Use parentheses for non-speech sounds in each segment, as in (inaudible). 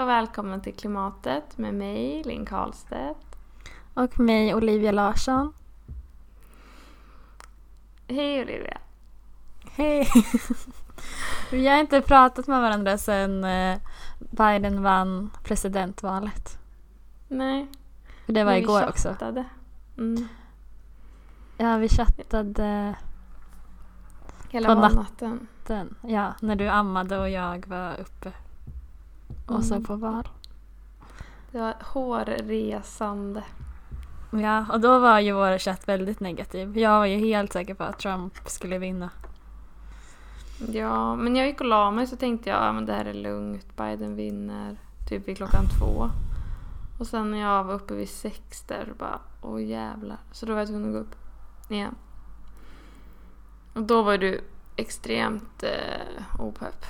Och välkommen till Klimatet med mig, Linn Karlstedt. Och mig, Olivia Larsson. Hej Olivia. Hej! (laughs) Vi har inte pratat med varandra sedan eh, Biden vann presidentvalet. Nej. För det var men vi igår också. chattade. Mm. Ja, vi chattade Hela På nat- valnatten. den. Ja, när du ammade och jag var uppe och Mm. såg på val. Det var hårresande. Ja, och då var ju vår chatt väldigt negativ. Jag var ju helt säker på att Trump skulle vinna. Ja, men jag gick och la mig så tänkte jag att det här är lugnt, Biden vinner. Typ vid klockan två. Och sen när jag var uppe vid sex där bara, åh jävlar. Så då var jag tvungen att gå upp igen. Och då var du extremt eh, opepp.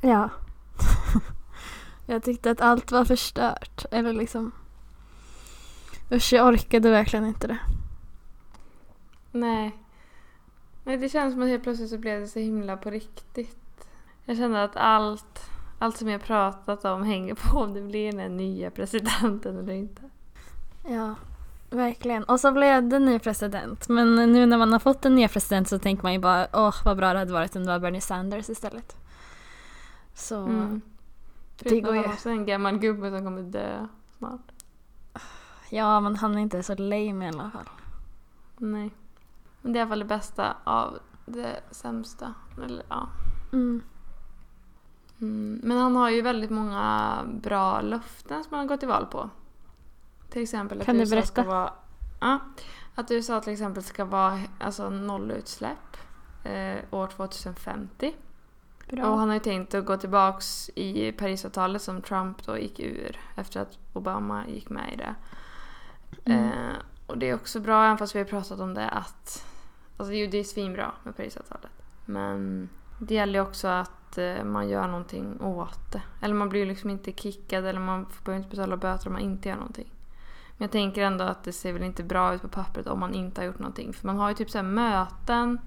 Ja. (laughs) jag tyckte att allt var förstört. Eller liksom... Usch, jag orkade verkligen inte det. Nej. Nej, det känns som att helt plötsligt så blev det så himla på riktigt. Jag kände att allt, allt som jag pratat om hänger på om det blir den nya presidenten eller inte. Ja, verkligen. Och så blev det ny president. Men nu när man har fått en ny president så tänker man ju bara åh vad bra det hade varit om det var Bernie Sanders istället. Så Mm. Det Förutom går ju. också en gammal gubbe som kommer dö snart. ja, men han är inte så lame i alla fall. Nej. Men det är i alla fall det bästa av det sämsta. Eller, ja. Mm. Mm. Men han har ju väldigt många bra löften som han har gått till val på. Till exempel att Kan du USA ska berätta? vara... Ja, att USA till exempel ska vara alltså, nollutsläpp eh, år 2050. Bra. Och han har ju tänkt att gå tillbaks i Parisavtalet som Trump då gick ur efter att Obama gick med i det. Mm. Eh, och det är också bra, även fast vi har pratat om det, att alltså, det är svinbra med Parisavtalet. Men det gäller ju också att eh, man gör någonting åt det. Eller man blir ju liksom inte kickad eller man behöver inte betala böter om man inte gör någonting. Men jag tänker ändå att det ser väl inte bra ut på pappret om man inte har gjort någonting. För man har ju typ så möten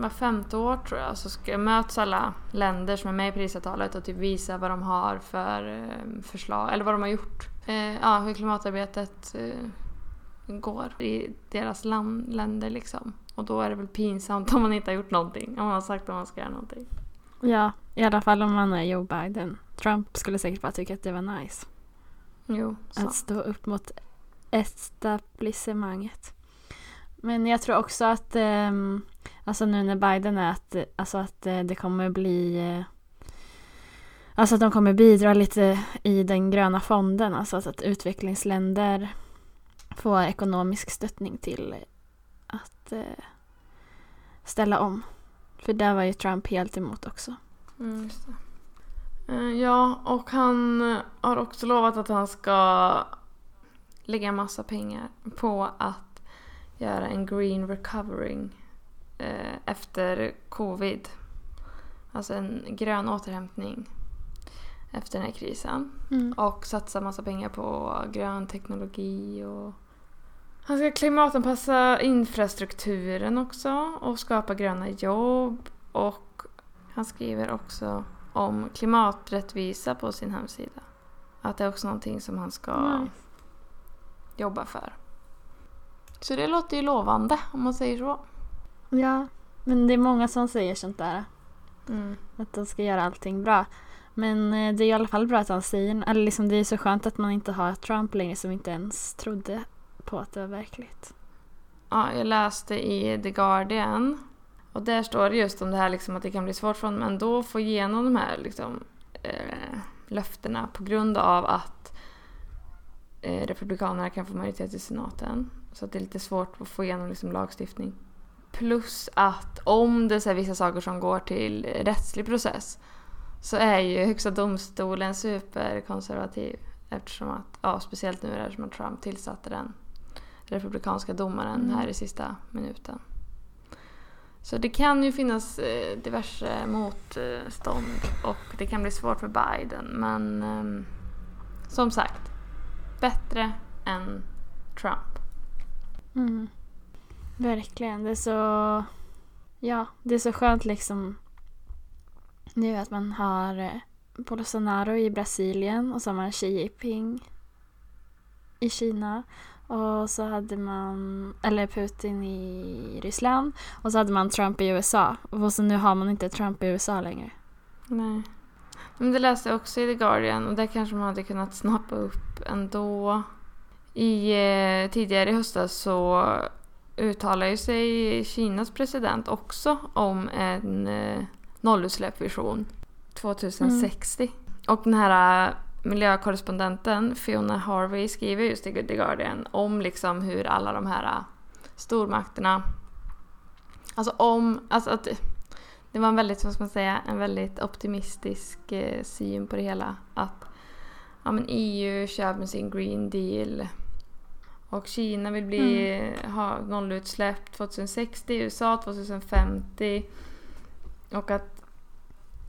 var femte år tror jag så ska möts alla länder som är med i Parisavtalet och typ visa vad de har för eh, förslag, eller vad de har gjort. Eh, ja, hur klimatarbetet eh, går i deras land, länder liksom. Och då är det väl pinsamt om man inte har gjort någonting, om man har sagt att man ska göra någonting. Ja, i alla fall om man är Joe Biden. Trump skulle säkert bara tycka att det var nice. Jo, så. Att stå upp mot etablissemanget. Men jag tror också att, ehm, alltså nu när Biden är att, alltså att eh, det kommer bli, eh, alltså att de kommer bidra lite i den gröna fonden, alltså att utvecklingsländer får ekonomisk stöttning till att eh, ställa om. För det var ju Trump helt emot också. Mm, just det. Eh, Ja, och han eh, har också lovat att han ska lägga massa pengar på att göra en green recovering efter covid. Alltså en grön återhämtning efter den här krisen. Och satsa massa pengar på grön teknologi och han ska klimatanpassa infrastrukturen också och skapa gröna jobb och han skriver också om klimaträttvisa på sin hemsida. Att det är också någonting som han ska Nice. jobba för. Så det låter ju lovande om man säger så. Ja, men det är många som säger sånt där. Mm. Att de ska göra allting bra. Men eh, det är i alla fall bra att han säger, eller liksom det är så skönt att man inte har Trump längre som inte ens trodde på att det var verkligt. Ja, jag läste i The Guardian och där står det just om det här liksom att det kan bli svårt för honom ändå att få igenom de här liksom, eh, löftena på grund av att eh, Republikanerna kan få majoritet i senaten. Så att det är lite svårt att få igenom liksom, lagstiftning. Plus att om det är vissa saker som går till rättslig process så är ju Högsta domstolen superkonservativ. Eftersom att, ja speciellt nu eftersom att Trump tillsatte den republikanska domaren Mm. här i sista minuten. Så det kan ju finnas eh, diverse motstånd och det kan bli svårt för Biden. Men ehm, som sagt, bättre än Trump. Mm. Verkligen. Det är så... Ja, det är så skönt liksom nu att man har eh, Bolsonaro i Brasilien och så har man Xi Jinping i Kina. Och så hade man, eller Putin i Ryssland. Och så hade man Trump i USA. Och så nu har man inte Trump i USA längre. Nej. Men det läste jag också i The Guardian och det kanske man hade kunnat snappa upp ändå. I, eh, tidigare i höstas så uttalade ju sig Kinas president också om en eh, nollutsläppsvision 2060. Mm. Och den här eh, miljökorrespondenten Fiona Harvey skriver just i The Guardian om liksom hur alla de här äh, stormakterna... Alltså om... Alltså att det var en väldigt, vad ska man säga, en väldigt optimistisk eh, syn på det hela. Att ja, men EU kör med sin Green Deal och Kina vill bli, mm. ha nollutsläpp 2060, USA 2050. Och att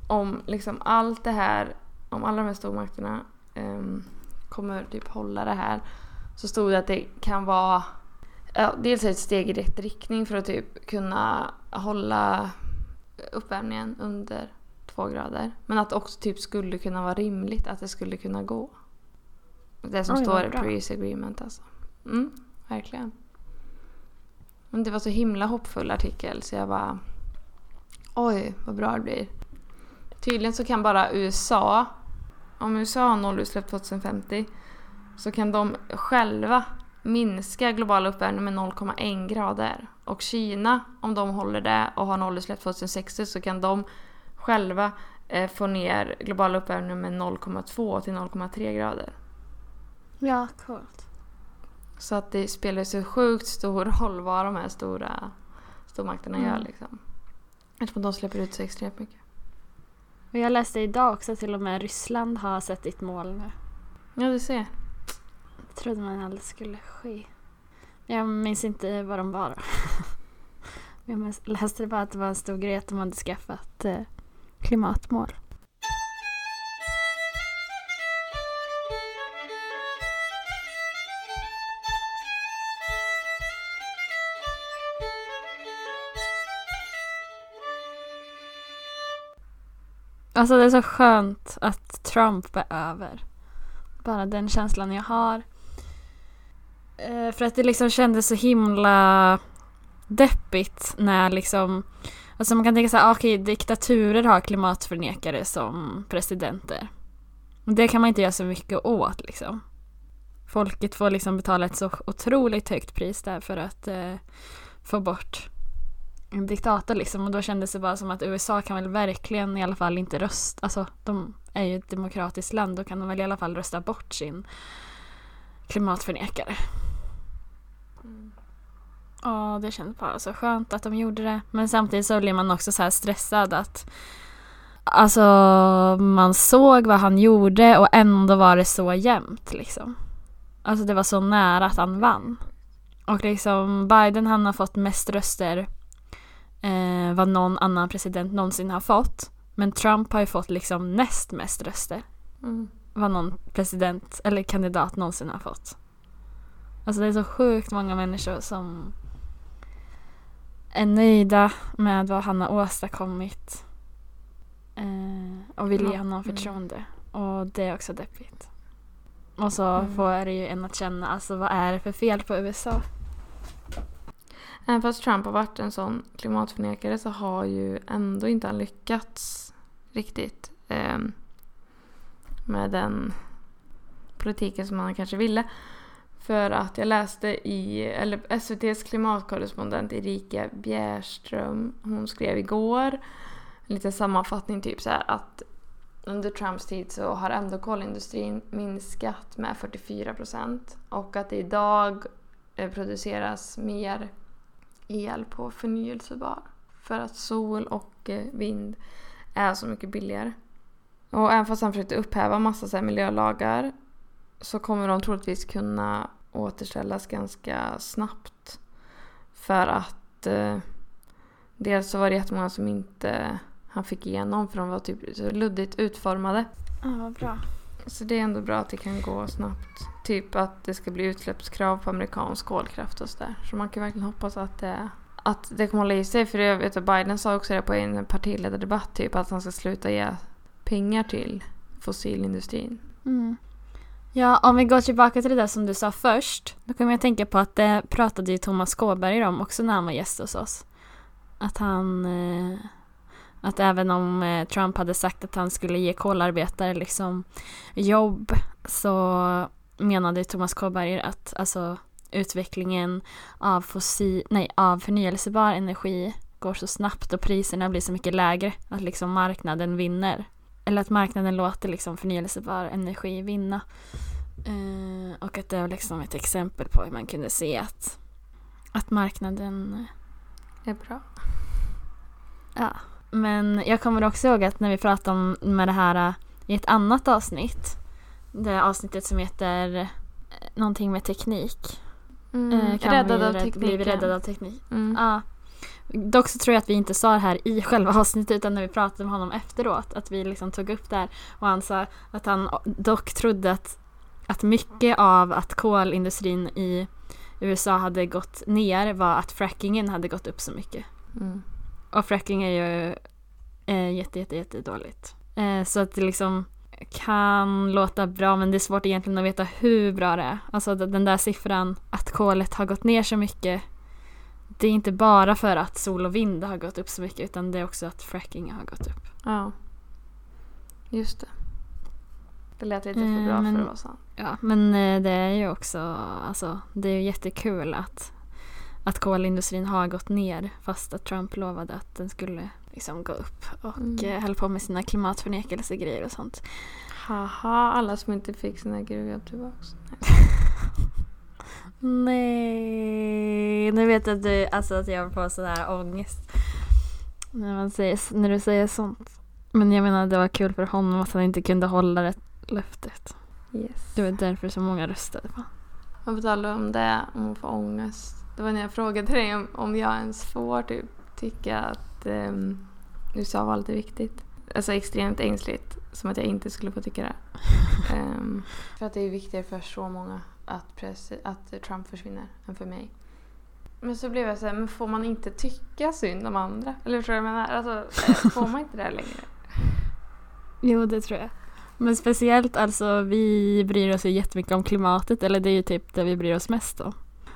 om liksom allt det här om alla de här stormakterna um, kommer typ hålla det här så stod det att det kan vara ja, dels ett steg i rätt riktning för att typ kunna hålla uppvärmningen under två grader. Men att det också typ skulle kunna vara rimligt att det skulle kunna gå. Det som Oj, står i Paris Agreement alltså. Mm, verkligen. Men det var så himla hoppfull artikel så jag bara Oj, vad bra det blir. Tydligen så kan bara USA om USA har nollutsläpp 2050 så kan de själva minska globala uppvärmning med 0,1 grader. Och Kina, om de håller det och har nollutsläpp 2060 så kan de själva eh, få ner globala uppvärmning med 0,2 till 0,3 grader. Ja, coolt. Så att det spelar så sjukt stor roll vad de här stora stormakterna mm. gör liksom. Eftersom de släpper ut så extremt mycket. Och jag läste idag också till och med Ryssland har sett ditt mål nu. Ja, du ser. Jag trodde man aldrig skulle ske. Jag minns inte vad de var. (laughs) jag läste bara att det var en stor grej att de hade skaffat eh, klimatmål. Alltså det är så skönt att Trump är över. Bara den känslan jag har. Eh, för att det liksom kändes så himla deppigt när liksom... Alltså man kan tänka sig ah, okej, okay, diktaturer har klimatförnekare som presidenter. Det kan man inte göra så mycket åt liksom. Folket får liksom betala ett så otroligt högt pris där för att eh, få bort en diktator liksom och då kändes det bara som att USA kan väl verkligen i alla fall inte rösta, alltså de är ju ett demokratiskt land, då kan de väl i alla fall rösta bort sin klimatförnekare. Mm. Och det kändes bara så skönt att de gjorde det. Men samtidigt så blir man också så här stressad att Alltså man såg vad han gjorde och ändå var det så jämnt liksom. Alltså det var så nära att han vann. Och liksom Biden han har fått mest röster eh, vad någon annan president någonsin har fått. Men Trump har ju fått liksom näst mest röster. Mm. Vad någon president eller kandidat någonsin har fått. Alltså det är så sjukt många människor som är nöjda med vad han har åstadkommit. Eh, och vill ge honom mm. förtroende. Mm. Och det är också deppigt. Och så mm. får det ju en att känna, alltså vad är det för fel på USA? Även fast Trump har varit en sån klimatförnekare så har ju ändå inte han lyckats riktigt eh, med den politiken som han kanske ville. För att jag läste i, eller SVTs klimatkorrespondent Erika Bjärström, hon skrev igår en liten sammanfattning typ så här att under Trumps tid så har ändå kolindustrin minskat med 44 procent och att det idag eh, produceras mer el på förnyelsebar. För att sol och eh, vind är så mycket billigare. Och även fast han försökte upphäva massa så miljölagar så kommer de troligtvis kunna återställas ganska snabbt. För att eh, dels så var det jättemånga som inte han fick igenom för de var typ så luddigt utformade. Ja, bra. Så det är ändå bra att det kan gå snabbt. Typ att det ska bli utsläppskrav på amerikansk kolkraft och sådär. Så man kan verkligen hoppas att det, att det kommer hålla i sig. För jag Biden sa också det på en partiledardebatt typ att han ska sluta ge pengar till fossilindustrin. Mm. Ja, om vi går tillbaka till det där som du sa först. Då kommer jag tänka på att det pratade ju Thomas Kåberger om också när han var gäst hos oss. Att han... Eh, att även om eh, Trump hade sagt att han skulle ge kolarbetare liksom jobb så menade Thomas Kåberger att alltså, utvecklingen av, fossil, nej, av förnyelsebar energi går så snabbt och priserna blir så mycket lägre att liksom marknaden vinner. Eller att marknaden låter liksom förnyelsebar energi vinna. Eh, och att det var liksom ett exempel på hur man kunde se att, att marknaden... Är bra. Ja. Men jag kommer också ihåg att när vi pratade om med det här eh, i ett annat avsnitt. Det avsnittet som heter eh, någonting med teknik. Mm. Eh, kan räddad vi av rädd- Blir tekniken. räddade av teknik? Mm. Ja. Dock så tror jag att vi inte sa det här i själva (laughs) avsnittet utan när vi pratade med honom efteråt. Att vi liksom tog upp det här och han sa att han dock trodde att, att mycket av att kolindustrin i USA hade gått ner var att frackingen hade gått upp så mycket. Mm. Och fracking är ju eh, jätte, jätte, jätte dåligt. Eh, så att det liksom kan låta bra men det är svårt egentligen att veta hur bra det är. Alltså den där siffran att kolet har gått ner så mycket. Det är inte bara för att sol och vind har gått upp så mycket utan det är också att fracking har gått upp. Ja. Just det. Det lät lite Eh, för bra men- för att vara sant. Ja, men eh, det är ju också, alltså det är ju jättekul att, att kolindustrin har gått ner fast att Trump lovade att den skulle liksom gå upp och Mm. eh, höll på med sina klimatförnekelsegrejer och sånt. Haha, alla som inte fick sina gruvjobb tillbaks. (laughs) Nej, nu vet jag att du, alltså att jag får sån här ångest när, man säger, när du säger sånt. Men jag menar det var kul för honom att han inte kunde hålla det löftet. Yes. Det var därför så många röstade på Och på tal om det, om att få ångest. Det var när jag frågade dig om, om jag ens får typ tycka att um, USA-valet är viktigt. Alltså extremt ängsligt. Som att jag inte skulle få tycka det. (laughs) Ehm, för att det är viktigare för så många att, presi- att Trump försvinner än för mig. Men så blev jag så här, men får man inte tycka synd om andra? Eller du vad jag menar? Alltså, eh, får man inte det längre? (laughs) Jo, det tror jag. Men speciellt alltså vi bryr oss ju jättemycket om klimatet eller det är ju typ det vi bryr oss mest om.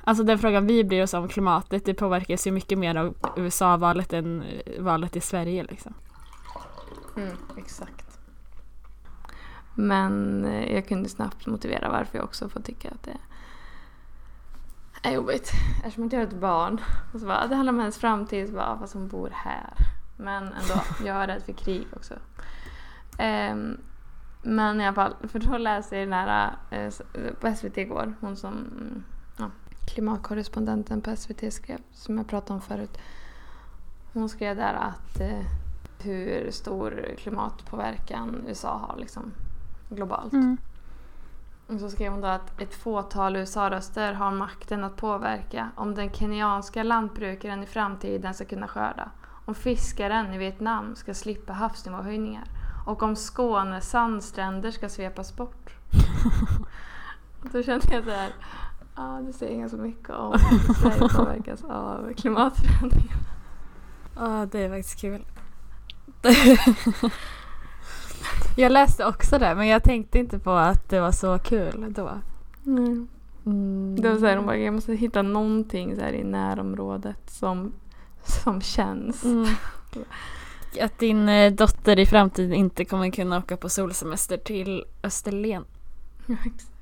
Alltså den frågan vi bryr oss om klimatet det påverkas ju mycket mer av USA-valet än eh, valet i Sverige liksom. Mm, exakt. Men eh, jag kunde snabbt motivera varför jag också får tycka att det är jobbigt. Eftersom jag inte har ett barn. Och så bara, det handlar om hennes framtid. Så bara, fast hon bor här. Men ändå, jag är rädd för krig också. Ehm, men i alla fall, för då läste jag den här eh, på SVT igår. Hon som klimatkorrespondenten på SVT skrev, som jag pratade om förut. Hon skrev där att eh, hur stor klimatpåverkan USA har liksom globalt. Mm. Och så skrev hon då att ett fåtal USA-röster har makten att påverka om den kenyanska lantbrukaren i framtiden ska kunna skörda, om fiskaren i Vietnam ska slippa havsnivåhöjningar och om Skånes sandstränder ska svepas bort. (laughs) Då kände jag så här, ja det säger ganska mycket om hur Sverige påverkas av klimatförändringar. Ja, det är faktiskt kul. (laughs) jag läste också det men jag tänkte inte på att det var så kul då. Mm. Mm. Det var så här, de bara, jag måste hitta någonting så här i närområdet som, som känns. Mm. (laughs) Att din eh, dotter i framtiden inte kommer kunna åka på solsemester till Österlen. Ja, exakt.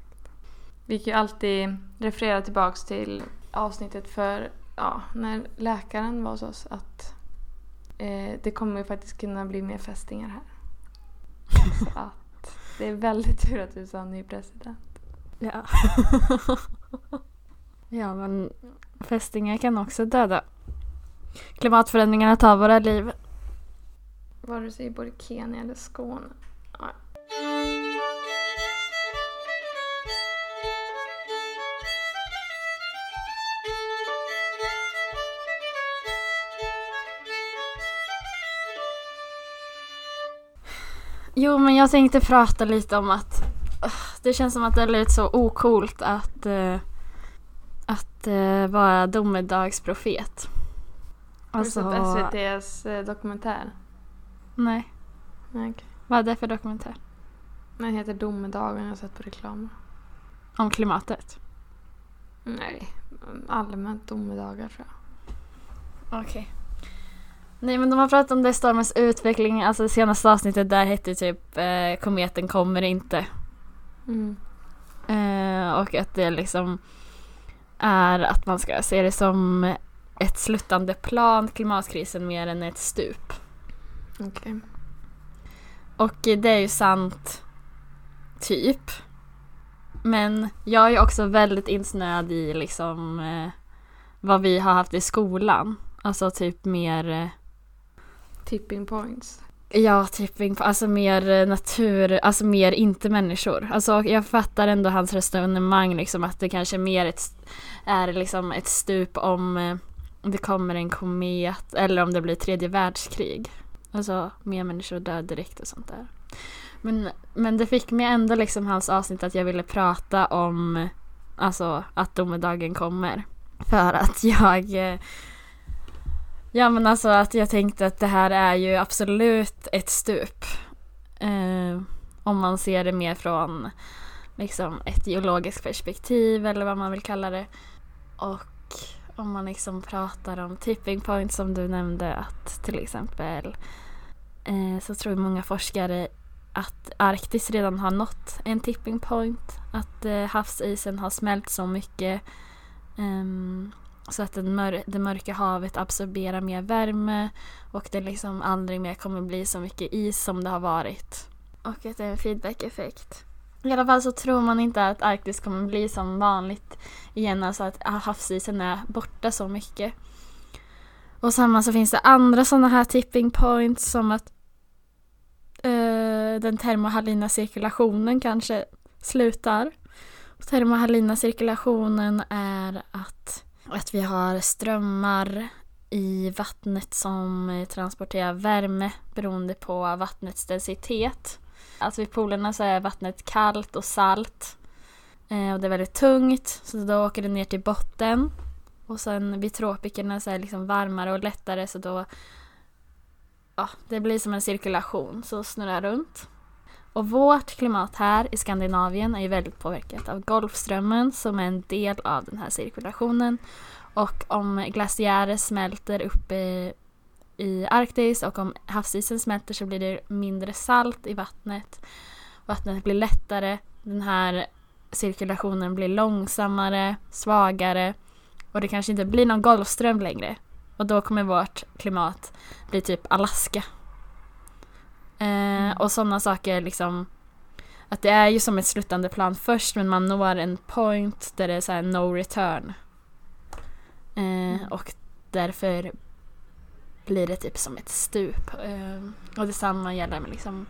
Vi kan ju alltid referera tillbaks till avsnittet för ja, när läkaren var hos oss att eh, det kommer ju faktiskt kunna bli mer fästingar här. Så (laughs) att det är väldigt tur att USA ny president. Ja. (laughs) ja, men fästingar kan också döda. Klimatförändringarna tar våra liv. Vare sig i både Kenya eller Skåne. Ja. Jo, men jag tänkte prata lite om att uh, det känns som att det är lite så ocoolt att, uh, att uh, vara domedagsprofet. Har du Alltså, sett SVTs eh, dokumentär? nej. Nej, okej. Vad är det för dokumentär? Den heter Domedagen, jag har sett på reklamen. Om klimatet? Nej, allmänt domedagar tror jag. Okej. Okay. Nej men de har pratat om det stormens utveckling, alltså det senaste avsnittet där hette typ eh, Kometen kommer inte. Mm. Eh, och att det liksom är att man ska se det som ett sluttande plan, klimatkrisen, mer än ett stup. Okej. Okay. Och det är ju sant, typ. Men jag är också väldigt insnöad i liksom eh, vad vi har haft i skolan. Alltså typ mer... Tipping points. Ja, tipping alltså mer eh, natur, alltså mer inte människor. Alltså jag fattar ändå hans resonemang liksom att det kanske mer ett, är liksom ett stup om eh, det kommer en komet eller om det blir tredje världskrig. Alltså mer människor dör direkt och sånt där. Men, men det fick mig ändå liksom hans avsnitt att jag ville prata om alltså att domedagen kommer. För att jag eh, Ja men alltså att jag tänkte att det här är ju absolut ett stup. Eh, om man ser det mer från liksom ett geologiskt perspektiv eller vad man vill kalla det. Och om man liksom pratar om tipping point som du nämnde att till exempel eh, så tror många forskare att Arktis redan har nått en tipping point. Att eh, havsisen har smält så mycket um, så att mör det mörka havet absorberar mer värme och det liksom aldrig mer kommer bli så mycket is som det har varit. Och att det är en feedback-effekt. I alla fall så tror man inte att Arktis kommer bli som vanligt igen, alltså att havsisen är borta så mycket. Och samma så finns det andra sådana här tipping points som att uh, den termohalina cirkulationen kanske slutar. Termohalina cirkulationen är att att vi har strömmar i vattnet som transporterar värme beroende på vattnets densitet. Alltså vid polerna så är vattnet kallt och salt. Eh, och det är väldigt tungt så då åker det ner till botten. Och sen vid tropikerna så är det liksom varmare och lättare så då ja, det blir som en cirkulation så snurrar runt. Och vårt klimat här i Skandinavien är ju väldigt påverkat av Golfströmmen som är en del av den här cirkulationen. Och om glaciärer smälter uppe i Arktis och om havsisen smälter så blir det mindre salt i vattnet. Vattnet blir lättare, den här cirkulationen blir långsammare, svagare och det kanske inte blir någon Golfström längre. Och då kommer vårt klimat bli typ Alaska Eh, och sådana saker liksom att det är ju som ett slutande plan först men man når en point där det är så no return. Eh, mm. Och därför blir det typ som ett stup. Eh, och detsamma gäller med liksom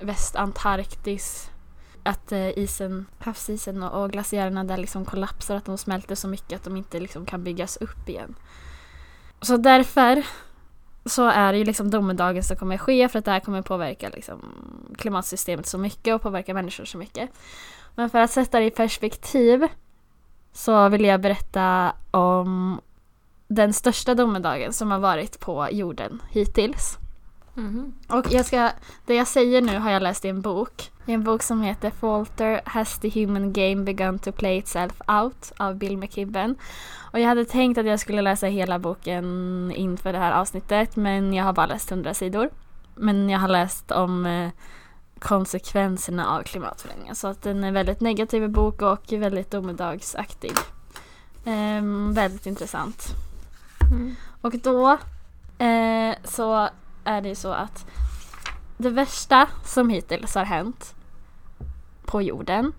Västantarktis. Att eh, isen, havsisen och, och glaciärerna där liksom kollapsar, att de smälter så mycket att de inte liksom kan byggas upp igen. Så därför så är det ju liksom domedagen som kommer ske för att det här kommer påverka liksom klimatsystemet så mycket och påverka människor så mycket. Men för att sätta det i perspektiv så vill jag berätta om den största domedagen som har varit på jorden hittills. Mm. Och jag ska, det jag säger nu har jag läst i en bok. I en bok som heter Falter Has the Human Game Begun to Play Itself Out av Bill McKibben. Och jag hade tänkt att jag skulle läsa hela boken inför det här avsnittet men jag har bara läst hundra sidor. Men jag har läst om eh, konsekvenserna av klimatförändringen. Så att den är väldigt negativ bok och väldigt domedagsaktig. Um, väldigt intressant. Mm. Och då eh, så är det så att det värsta som hittills har hänt på jorden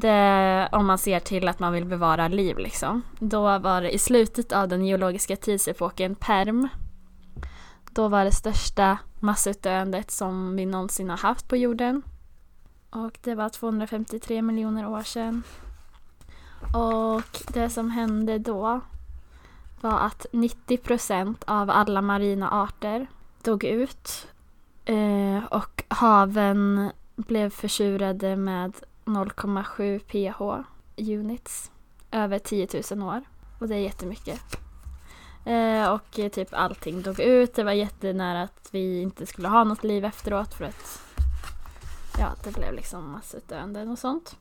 det, om man ser till att man vill bevara liv liksom. Då var det i slutet av den geologiska tidsepoken Perm. Då var det största massutdöendet som vi någonsin har haft på jorden. Och det var 253 miljoner år sedan. Och det som hände då var att 90 procent av alla marina arter dog ut. Eh, och haven blev försurade med 0,7 pH units över 10 000 år. Och det är jättemycket. Eh, och eh, typ allting dog ut. Det var jättenära att vi inte skulle ha något liv efteråt för att ja, det blev liksom massutdöenden och sånt.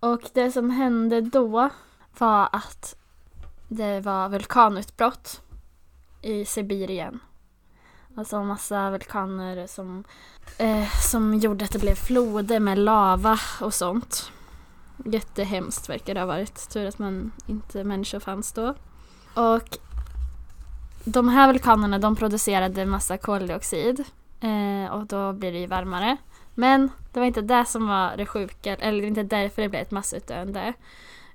Och det som hände då var att det var vulkanutbrott i Sibirien. Alltså massa vulkaner som, eh, som gjorde att det blev floder med lava och sånt. Jättehemskt verkar det ha varit. Tur att man inte människor fanns då. Och de här vulkanerna de producerade massa koldioxid eh, och då blir det ju varmare. Men det var inte det som var det sjuka, eller inte därför det blev ett massutdöende.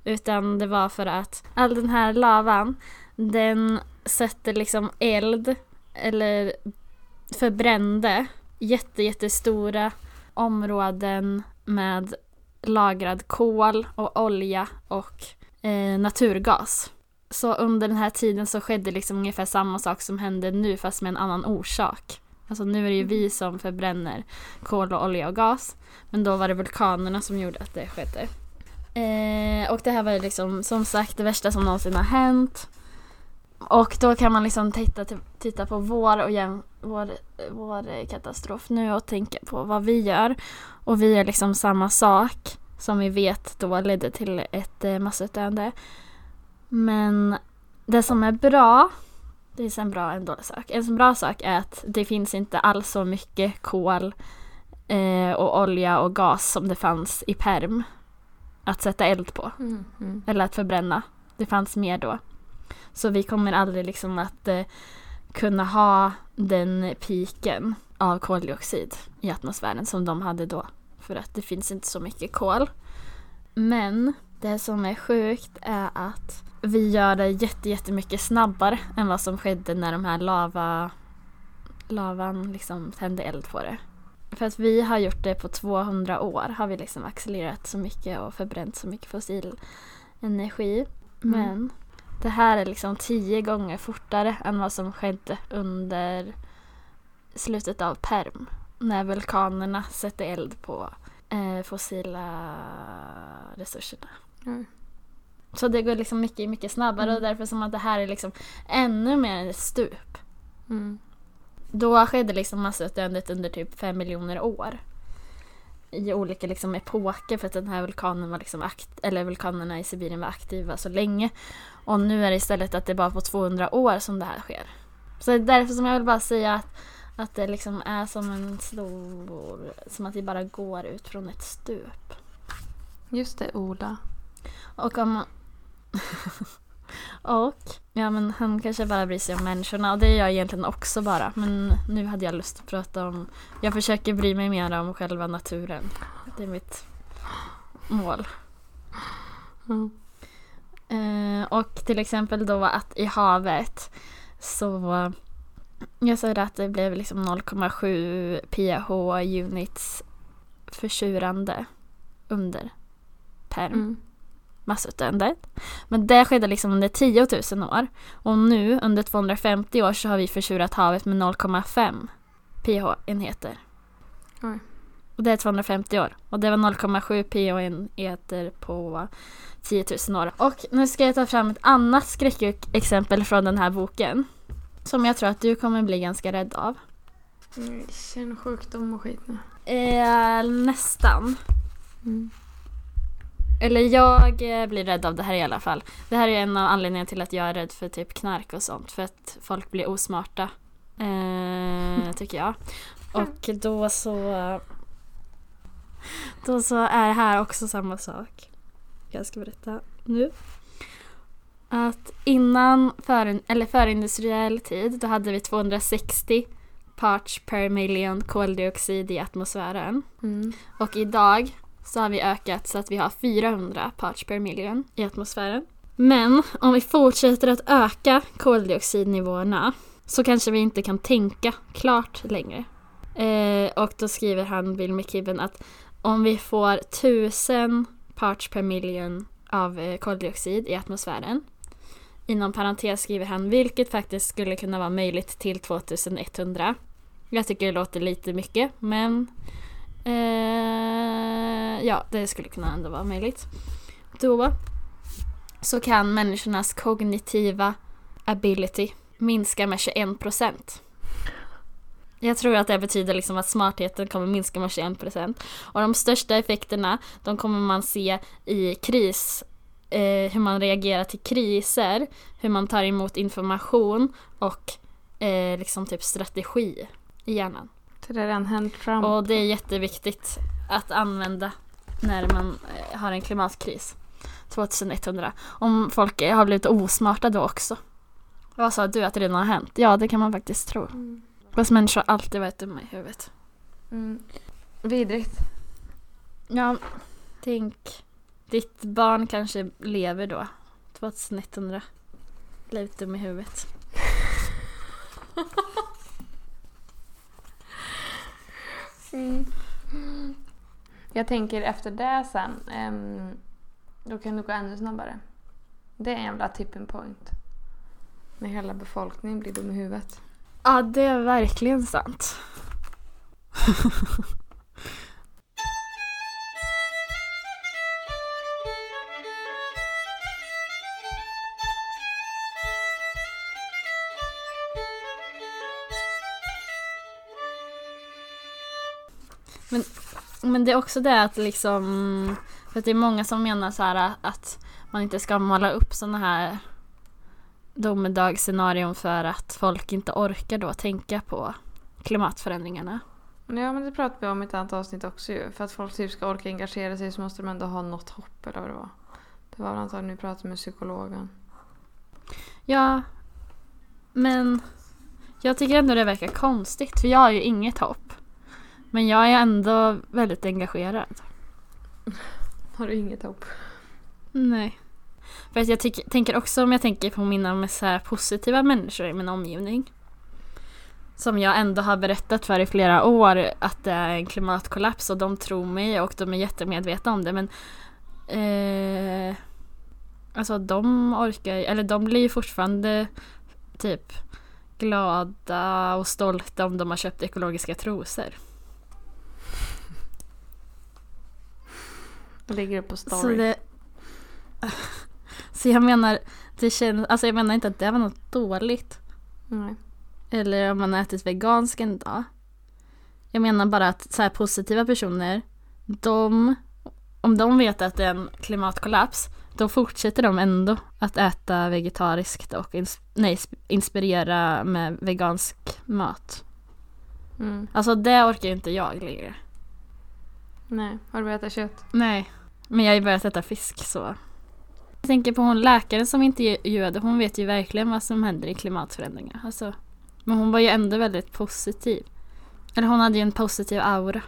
Utan det var för att all den här lavan den sätter liksom eld eller förbrände jätte, jättestora områden med lagrad kol och olja och eh, naturgas. Så under den här tiden så skedde liksom ungefär samma sak som hände nu fast med en annan orsak. Alltså nu är det ju vi som förbränner kol och olja och gas. Men då var det vulkanerna som gjorde att det skedde. Eh, och det här var liksom som sagt det värsta som någonsin har hänt. Och då kan man liksom titta, titta på vår, och jäm, vår, vår katastrof nu och tänka på vad vi gör. Och vi gör liksom samma sak som vi vet då ledde till ett eh, massutdöende. Men det som är bra, det är en bra och en dålig sak. En bra sak är att det finns inte alls så mycket kol eh, och olja och gas som det fanns i perm att sätta eld på. Mm, mm. Eller att förbränna. Det fanns mer då. Så vi kommer aldrig liksom att eh, kunna ha den piken av koldioxid i atmosfären som de hade då. För att det finns inte så mycket kol. Men det som är sjukt är att vi gör det jättemycket snabbare än vad som skedde när de här lava, lavan liksom tände eld på det. För att vi har gjort det på 200 år har vi liksom accelererat så mycket och förbränt så mycket fossil energi. Mm. Det här är liksom tio gånger fortare än vad som skedde under slutet av perm. När vulkanerna sätter eld på eh, fossila resurserna. Mm. Så det går liksom mycket, mycket snabbare mm. och därför som att det här är liksom ännu mer ett stup. Mm. Då skedde liksom massutdöendet under typ fem miljoner år. I olika liksom epoker för att den här vulkanen var liksom akt eller vulkanerna i Sibirien var aktiva så länge. Och nu är det istället att det är bara på 200 år som det här sker. Så det är därför som jag vill bara säga att, att det liksom är som en stor... Som att vi bara går ut från ett stup. Just det, Ola. Och om... (laughs) och, ja men han kanske bara bryr sig om människorna och det gör jag egentligen också bara. Men nu hade jag lust att prata om... Jag försöker bry mig mer om själva naturen. Det är mitt mål. Mm. Eh, och till exempel då att i havet så jag sa att det blev liksom 0,7 pH units försurande under perm. Mm. Massutdöendet. Men det skedde liksom under 10 000 år. Och nu under 250 år så har vi försurat havet med 0,5 pH-enheter. Och det är 250 år. Och det var 0,7 pH-enheter på 10 000 år. Och nu ska jag ta fram ett annat skräckexempel från den här boken. Som jag tror att du kommer bli ganska rädd av. Jag känner sjukdom och skit nu. Eh, nästan. Mm. Eller jag eh, blir rädd av det här i alla fall. Det här är en av anledningarna till att jag är rädd för typ knark och sånt. För att folk blir osmarta. Eh, (laughs) tycker jag. Och då så... Då så är det här också samma sak. Jag ska berätta nu. Att innan för, eller förindustriell tid då hade vi 260 parts per million koldioxid i atmosfären. Mm. Och idag så har vi ökat så att vi har 400 parts per million i atmosfären. Men om vi fortsätter att öka koldioxidnivåerna så kanske vi inte kan tänka klart längre. Eh, och då skriver han, Bill McKibben, att om vi får 1000 parts per million av eh, koldioxid i atmosfären. Inom parentes skriver han, vilket faktiskt skulle kunna vara möjligt till 2100. Jag tycker det låter lite mycket, men eh, ja, det skulle kunna ändå vara möjligt. Då så kan människornas kognitiva ability minska med 21 procent. Jag tror att det betyder liksom att smartheten kommer minska med 21 procent. Och de största effekterna, de kommer man se i kris, eh, hur man reagerar till kriser, hur man tar emot information och eh, liksom typ strategi i hjärnan. Det redan hänt fram. Och det är jätteviktigt att använda när man eh, har en klimatkris. 2100. Om folk har blivit osmarta då också. Vad sa du att det redan har hänt? Ja, det kan man faktiskt tro. Mm. Fast människor har alltid varit dumma i huvudet. Mm. Vidrigt. Ja, tänk. Ditt barn kanske lever då. 2100. Blivit dum i huvudet. (laughs) Mm. Jag tänker efter det sen, um, då kan det gå ännu snabbare. Det är en jävla tipping point. När hela befolkningen blir dum i huvudet. Ja, det är verkligen sant. (laughs) men det är också det att liksom, för att det är många som menar så här att man inte ska måla upp sådana här domedagsscenarion för att folk inte orkar då tänka på klimatförändringarna. Ja men det pratade vi om i ett annat avsnitt också ju. För att folk typ ska orka engagera sig så måste de ändå ha något hopp eller vad det var. Det var antagligen vi pratade med psykologen. Ja, men jag tycker ändå det verkar konstigt för jag har ju inget hopp. Men jag är ändå väldigt engagerad. Har du inget hopp? Nej. För att jag tycker, tänker också om jag tänker på mina här positiva människor i min omgivning. Som jag ändå har berättat för i flera år att det är en klimatkollaps och de tror mig och de är jättemedvetna om det men eh, Alltså de orkar eller de blir ju fortfarande typ glada och stolta om de har köpt ekologiska trosor. Ligger det på story? Så, det, (laughs) så jag menar, det känns, alltså jag menar inte att det var något dåligt. Nej. Eller om man har ätit vegansk en dag. Jag menar bara att så här positiva personer, de, om de vet att det är en klimatkollaps, då fortsätter de ändå att äta vegetariskt och ins nej, inspirera med vegansk mat. Mm. Alltså det orkar inte jag längre. Nej. Har du börjat äta kött? Nej, men jag har ju börjat äta fisk så. Jag tänker på hon läkaren som intervjuade, hon vet ju verkligen vad som händer i klimatförändringar. Alltså, men hon var ju ändå väldigt positiv. Eller hon hade ju en positiv aura.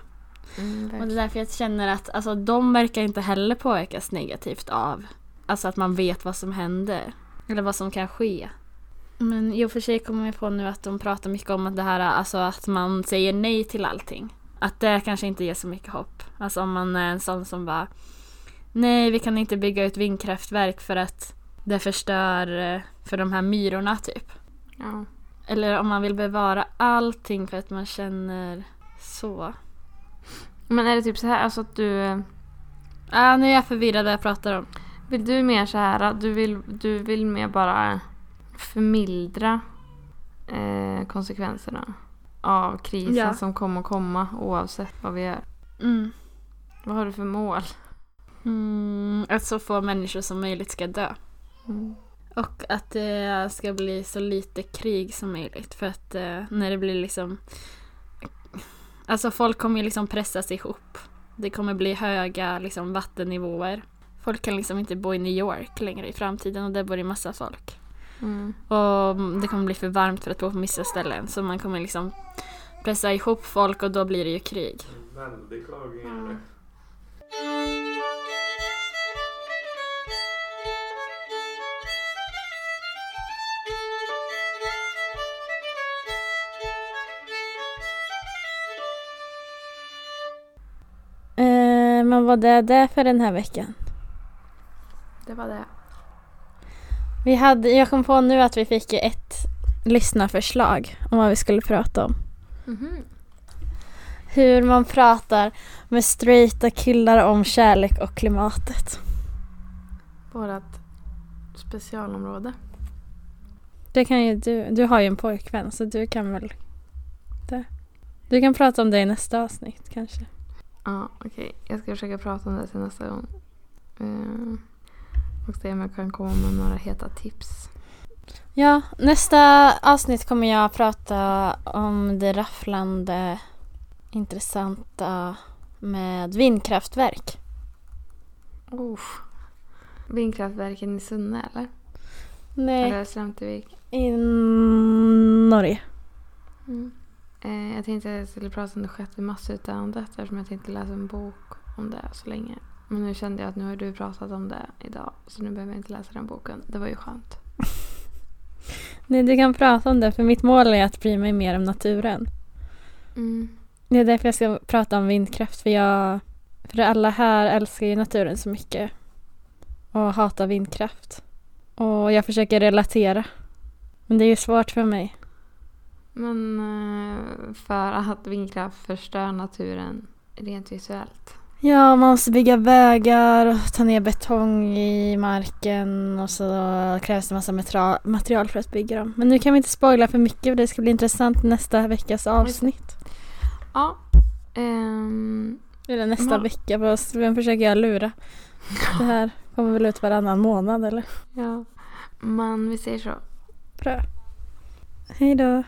Mm, Och det är därför jag känner att alltså, de verkar inte heller påverkas negativt av alltså, att man vet vad som händer. Eller vad som kan ske. Men i och för sig kommer jag på nu att de pratar mycket om att det här alltså att man säger nej till allting. Att det kanske inte ger så mycket hopp. Alltså om man är en sån som bara Nej, vi kan inte bygga ut vindkraftverk för att det förstör eh, för de här myrorna typ. Ja. Eller om man vill bevara allting för att man känner så. Men är det typ så här alltså att du... Ah, nu är jag förvirrad vad jag pratar om. Vill du mer så här du vill, du vill mer bara förmildra eh, konsekvenserna av krisen Ja. som kommer att komma oavsett vad vi gör? Mm. Vad har du för mål? Mm, att så få människor som möjligt ska dö. Mm. Och att det ska bli så lite krig som möjligt. För att eh, när det blir liksom... Alltså folk kommer ju liksom pressas ihop. Det kommer bli höga liksom, vattennivåer. Folk kan liksom inte bo i New York längre i framtiden och där bor det massa folk. Mm. Och det kommer bli för varmt för att bo på vissa ställen. Så man kommer liksom pressa ihop folk och då blir det ju krig. Väldigt klagande. Eh, men vad är det för den här veckan? Det var det. Vi hade, jag kom på nu att vi fick ett lyssnarförslag om vad vi skulle prata om. Mhm. Hur man pratar med straighta killar om kärlek och klimatet. Vårat specialområde. Det kan ju du, du har ju en pojkvän så du kan väl Du kan prata om det i nästa avsnitt kanske. Ja, okej. Jag ska försöka prata om det till nästa gång. Eh, och se om jag kan komma med några heta tips. Ja, nästa avsnitt kommer jag prata om det rafflande intressanta med vindkraftverk. Oh. Vindkraftverken i Sunne eller? Nej, Eller Slämtevik? i Norge. Mm. Eh, jag tänkte att jag skulle prata om det sjätte massutdöendet eftersom jag tänkte läsa en bok om det så länge. Men nu kände jag att nu har du pratat om det idag så nu behöver jag inte läsa den boken. Det var ju skönt. (laughs) Nej, du kan prata om det för mitt mål är att bry mig mer om naturen. Mm. Det är därför jag ska prata om vindkraft för jag för alla här älskar ju naturen så mycket och hatar vindkraft. Och jag försöker relatera. Men det är ju svårt för mig. Men eh, för att vindkraft förstör naturen rent visuellt. Ja, man måste bygga vägar och ta ner betong i marken och så krävs det massa material, för att bygga dem. Men nu kan vi inte spoila för mycket för det ska bli intressant nästa veckas avsnitt. Ja. ehm, Eller nästa Ja. vecka, vem försöker jag lura? Det här kommer väl ut varannan månad eller? ja. Men vi säger så. Bra. Hej då.